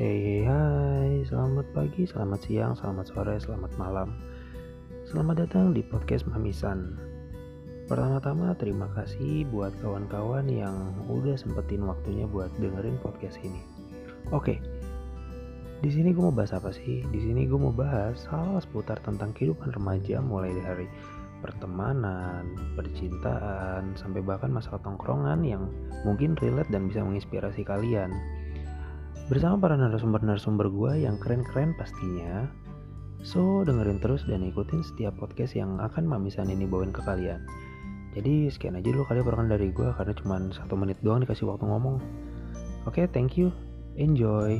Hey, hai, selamat pagi, selamat siang, selamat sore, selamat malam. Selamat datang di podcast Mamisan. Pertama-tama terima kasih buat kawan-kawan yang udah sempetin waktunya buat dengerin podcast ini. Oke, di sini gue mau bahas apa sih? Di sini gue mau bahas hal seputar tentang kehidupan remaja mulai dari pertemanan, percintaan, sampai bahkan masalah tongkrongan yang mungkin relate dan bisa menginspirasi kalian bersama para narasumber-narasumber gue yang keren-keren pastinya. So, dengerin terus dan ikutin setiap podcast yang akan Mamisan ini bawain ke kalian. Jadi, sekian aja dulu kali perkenalan dari gue karena cuma satu menit doang dikasih waktu ngomong. Oke, okay, thank you. Enjoy.